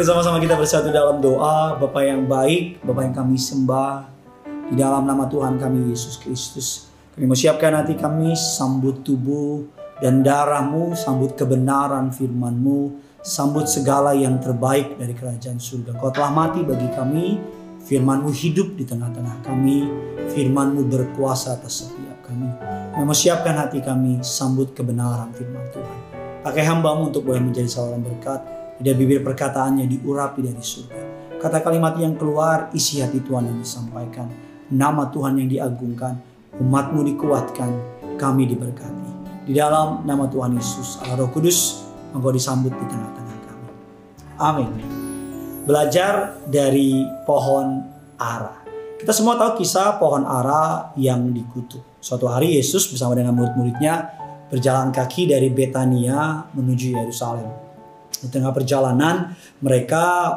Bersama-sama kita bersatu dalam doa, Bapak yang baik, Bapak yang kami sembah, di dalam nama Tuhan kami Yesus Kristus. Kami mau siapkan hati kami, sambut tubuh dan darahmu, sambut kebenaran firmanmu, sambut segala yang terbaik dari kerajaan surga. Kau telah mati bagi kami, firmanmu hidup di tengah-tengah kami, firmanmu berkuasa atas setiap kami. Kami mau siapkan hati kami, sambut kebenaran firman Tuhan. Pakai hambamu untuk boleh menjadi seorang berkat, tidak bibir perkataannya diurapi dari surga. Kata kalimat yang keluar, isi hati Tuhan yang disampaikan. Nama Tuhan yang diagungkan, umatmu dikuatkan, kami diberkati. Di dalam nama Tuhan Yesus, Allah Roh Kudus, engkau disambut di tengah-tengah kami. Amin. Belajar dari pohon ara. Kita semua tahu kisah pohon ara yang dikutuk. Suatu hari Yesus bersama dengan murid-muridnya berjalan kaki dari Betania menuju Yerusalem. Di tengah perjalanan mereka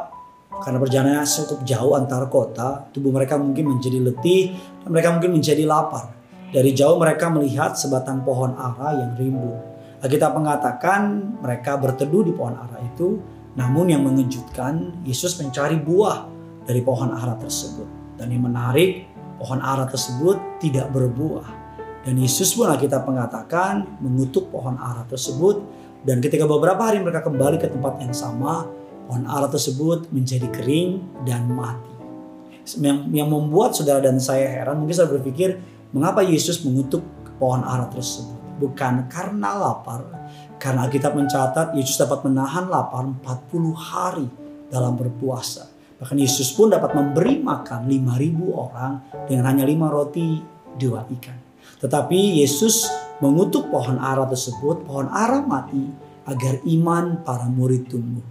karena perjalanannya cukup jauh antar kota, tubuh mereka mungkin menjadi letih dan mereka mungkin menjadi lapar. Dari jauh mereka melihat sebatang pohon ara yang rimbun. Kita mengatakan mereka berteduh di pohon ara itu, namun yang mengejutkan Yesus mencari buah dari pohon ara tersebut. Dan yang menarik, pohon ara tersebut tidak berbuah. Dan Yesus pun kita mengatakan mengutuk pohon ara tersebut dan ketika beberapa hari mereka kembali ke tempat yang sama, pohon ara tersebut menjadi kering dan mati. Yang, yang membuat saudara dan saya heran, mungkin saya berpikir, mengapa Yesus mengutuk pohon ara tersebut? Bukan karena lapar, karena Alkitab mencatat Yesus dapat menahan lapar 40 hari dalam berpuasa. Bahkan Yesus pun dapat memberi makan 5.000 orang dengan hanya 5 roti, dua ikan. Tetapi Yesus mengutuk pohon ara tersebut, pohon ara mati agar iman para murid tumbuh.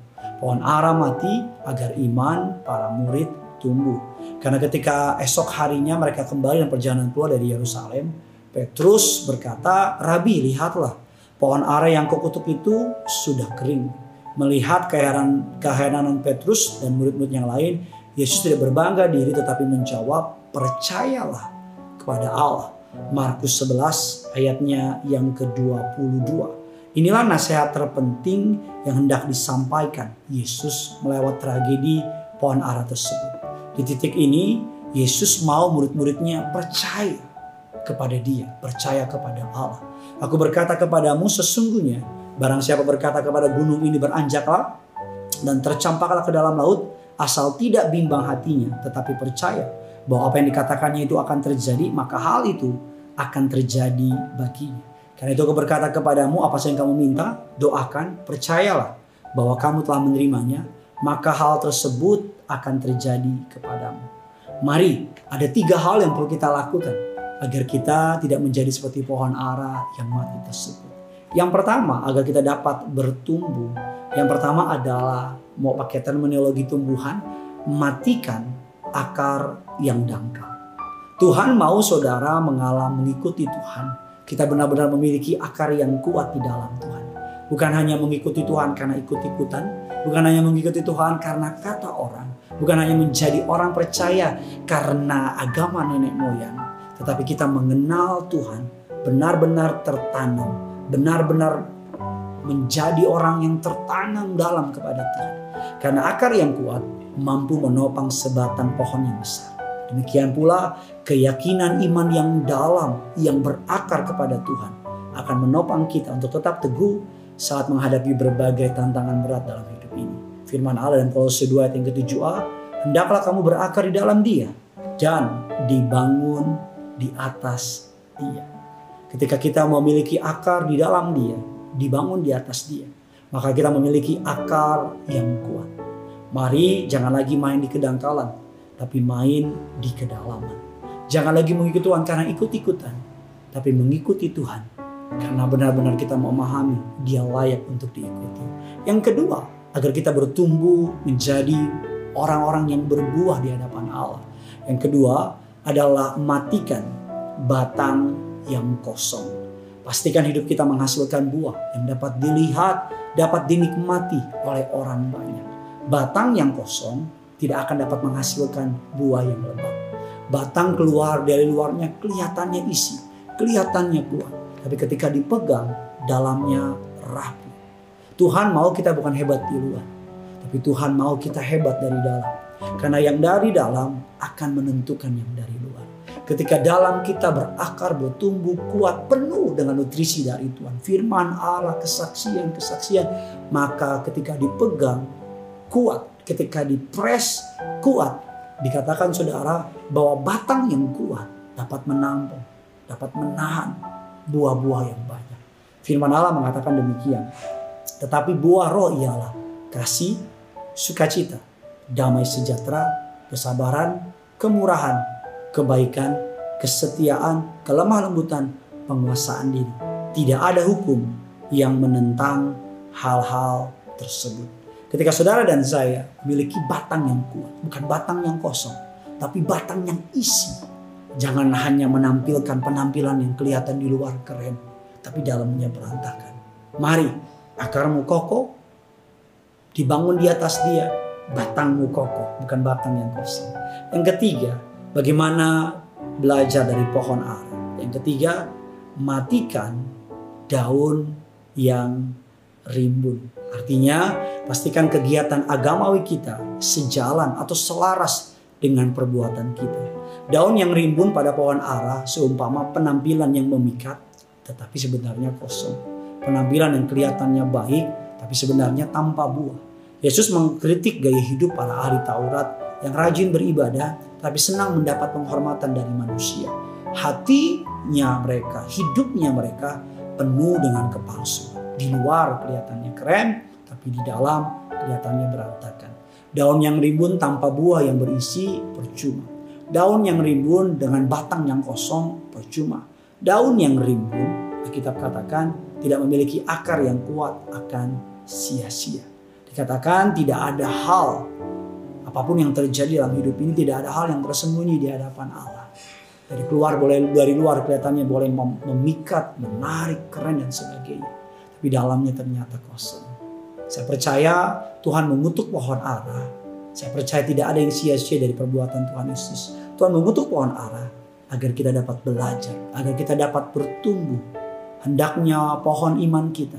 Pohon ara mati agar iman para murid tumbuh. Karena ketika esok harinya mereka kembali dan perjalanan keluar dari Yerusalem, Petrus berkata, Rabi lihatlah pohon ara yang kau kutuk itu sudah kering. Melihat keheran, keheranan Petrus dan murid-murid yang lain, Yesus tidak berbangga diri tetapi menjawab, percayalah kepada Allah Markus 11 ayatnya yang ke-22. Inilah nasihat terpenting yang hendak disampaikan Yesus melewat tragedi pohon ara tersebut. Di titik ini Yesus mau murid-muridnya percaya kepada dia, percaya kepada Allah. Aku berkata kepadamu sesungguhnya barang siapa berkata kepada gunung ini beranjaklah dan tercampaklah ke dalam laut asal tidak bimbang hatinya tetapi percaya bahwa apa yang dikatakannya itu akan terjadi, maka hal itu akan terjadi baginya. Karena itu aku berkata kepadamu, apa yang kamu minta, doakan, percayalah bahwa kamu telah menerimanya, maka hal tersebut akan terjadi kepadamu. Mari, ada tiga hal yang perlu kita lakukan agar kita tidak menjadi seperti pohon ara yang mati tersebut. Yang pertama, agar kita dapat bertumbuh. Yang pertama adalah mau pakai terminologi tumbuhan, matikan akar yang dangkal. Tuhan mau saudara mengalami mengikuti Tuhan. Kita benar-benar memiliki akar yang kuat di dalam Tuhan. Bukan hanya mengikuti Tuhan karena ikut-ikutan. Bukan hanya mengikuti Tuhan karena kata orang. Bukan hanya menjadi orang percaya karena agama nenek moyang. Tetapi kita mengenal Tuhan benar-benar tertanam. Benar-benar menjadi orang yang tertanam dalam kepada Tuhan. Karena akar yang kuat mampu menopang sebatang pohon yang besar. Demikian pula keyakinan iman yang dalam yang berakar kepada Tuhan akan menopang kita untuk tetap teguh saat menghadapi berbagai tantangan berat dalam hidup ini. Firman Allah dan Kolose 2 ayat yang ke-7a, hendaklah kamu berakar di dalam dia dan dibangun di atas dia. Ketika kita memiliki akar di dalam dia, dibangun di atas dia, maka kita memiliki akar yang kuat. Mari jangan lagi main di kedangkalan, tapi main di kedalaman. Jangan lagi mengikuti Tuhan karena ikut-ikutan, tapi mengikuti Tuhan karena benar-benar kita memahami dia layak untuk diikuti. Yang kedua, agar kita bertumbuh menjadi orang-orang yang berbuah di hadapan Allah. Yang kedua adalah matikan batang yang kosong. Pastikan hidup kita menghasilkan buah yang dapat dilihat, dapat dinikmati oleh orang banyak. Batang yang kosong tidak akan dapat menghasilkan buah yang lebat. Batang keluar dari luarnya kelihatannya isi, kelihatannya kuat. Tapi ketika dipegang, dalamnya rapuh. Tuhan mau kita bukan hebat di luar. Tapi Tuhan mau kita hebat dari dalam. Karena yang dari dalam akan menentukan yang dari luar. Ketika dalam kita berakar, bertumbuh, kuat, penuh dengan nutrisi dari Tuhan. Firman Allah, kesaksian, kesaksian. Maka ketika dipegang, kuat. Ketika dipres, kuat. Dikatakan saudara bahwa batang yang kuat dapat menampung, dapat menahan buah-buah yang banyak. Firman Allah mengatakan demikian. Tetapi buah roh ialah kasih, sukacita, damai sejahtera, kesabaran, kemurahan, kebaikan, kesetiaan, kelemah lembutan, penguasaan diri. Tidak ada hukum yang menentang hal-hal tersebut. Ketika saudara dan saya memiliki batang yang kuat, bukan batang yang kosong, tapi batang yang isi. Jangan hanya menampilkan penampilan yang kelihatan di luar keren, tapi dalamnya berantakan. Mari akarmu kokoh, dibangun di atas dia, batangmu kokoh, bukan batang yang kosong. Yang ketiga, bagaimana belajar dari pohon ara. Yang ketiga, matikan daun yang rimbun. Artinya, pastikan kegiatan agamawi kita sejalan atau selaras dengan perbuatan kita. Daun yang rimbun pada pohon ara seumpama penampilan yang memikat, tetapi sebenarnya kosong. Penampilan yang kelihatannya baik, tapi sebenarnya tanpa buah. Yesus mengkritik gaya hidup para ahli Taurat yang rajin beribadah tapi senang mendapat penghormatan dari manusia. Hatinya mereka, hidupnya mereka penuh dengan kepalsuan. Di luar kelihatannya keren, tapi di dalam kelihatannya berantakan. Daun yang rimbun tanpa buah yang berisi percuma. Daun yang rimbun dengan batang yang kosong percuma. Daun yang rimbun, Alkitab katakan, tidak memiliki akar yang kuat akan sia-sia. Dikatakan tidak ada hal apa pun yang terjadi dalam hidup ini tidak ada hal yang tersembunyi di hadapan Allah. Dari keluar boleh dari luar kelihatannya boleh memikat, menarik, keren dan sebagainya. Tapi dalamnya ternyata kosong. Saya percaya Tuhan mengutuk pohon ara. Saya percaya tidak ada yang sia-sia dari perbuatan Tuhan Yesus. Tuhan mengutuk pohon ara agar kita dapat belajar, agar kita dapat bertumbuh. Hendaknya pohon iman kita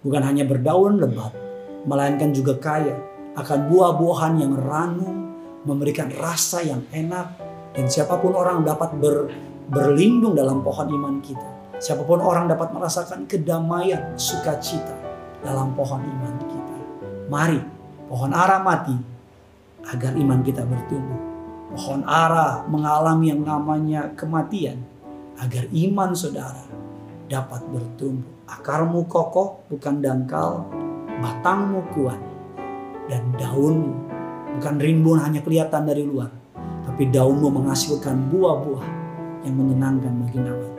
bukan hanya berdaun lebat, melainkan juga kaya akan buah-buahan yang ranum, memberikan rasa yang enak, dan siapa pun orang dapat ber, berlindung dalam pohon iman kita. Siapa pun orang dapat merasakan kedamaian, sukacita dalam pohon iman kita. Mari pohon ara mati agar iman kita bertumbuh. Pohon ara mengalami yang namanya kematian agar iman saudara dapat bertumbuh. Akarmu kokoh bukan dangkal, batangmu kuat, dan daunmu bukan rimbun hanya kelihatan dari luar, tapi daunmu menghasilkan buah-buah yang menyenangkan bagi Tuhan.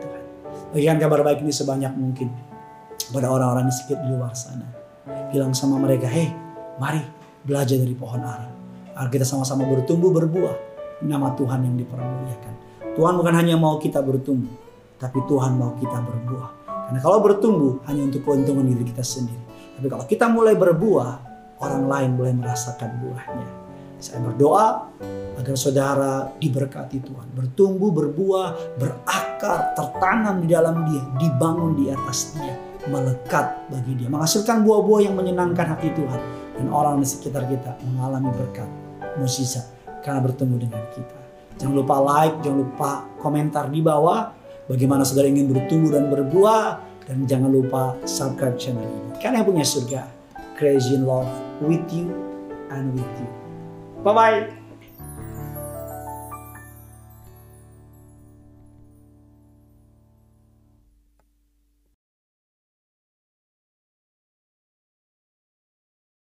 Bagikan kabar baik ini sebanyak mungkin pada orang-orang di sekitar di luar sana. Bilang sama mereka, hei mari belajar dari pohon ara. Agar kita sama-sama bertumbuh berbuah. Nama Tuhan yang dipermuliakan. Tuhan bukan hanya mau kita bertumbuh, tapi Tuhan mau kita berbuah. Karena kalau bertumbuh hanya untuk keuntungan diri kita sendiri. Tapi kalau kita mulai berbuah, orang lain boleh merasakan buahnya. Saya berdoa agar saudara diberkati Tuhan. Bertumbuh, berbuah, berakar, tertanam di dalam dia, dibangun di atas dia, melekat bagi dia. Menghasilkan buah-buah yang menyenangkan hati Tuhan. Dan orang di sekitar kita mengalami berkat, musisat, karena bertemu dengan kita. Jangan lupa like, jangan lupa komentar di bawah. Bagaimana saudara ingin bertumbuh dan berbuah. Dan jangan lupa subscribe channel ini. Karena yang punya surga, crazy in love with you and with you. 拜拜。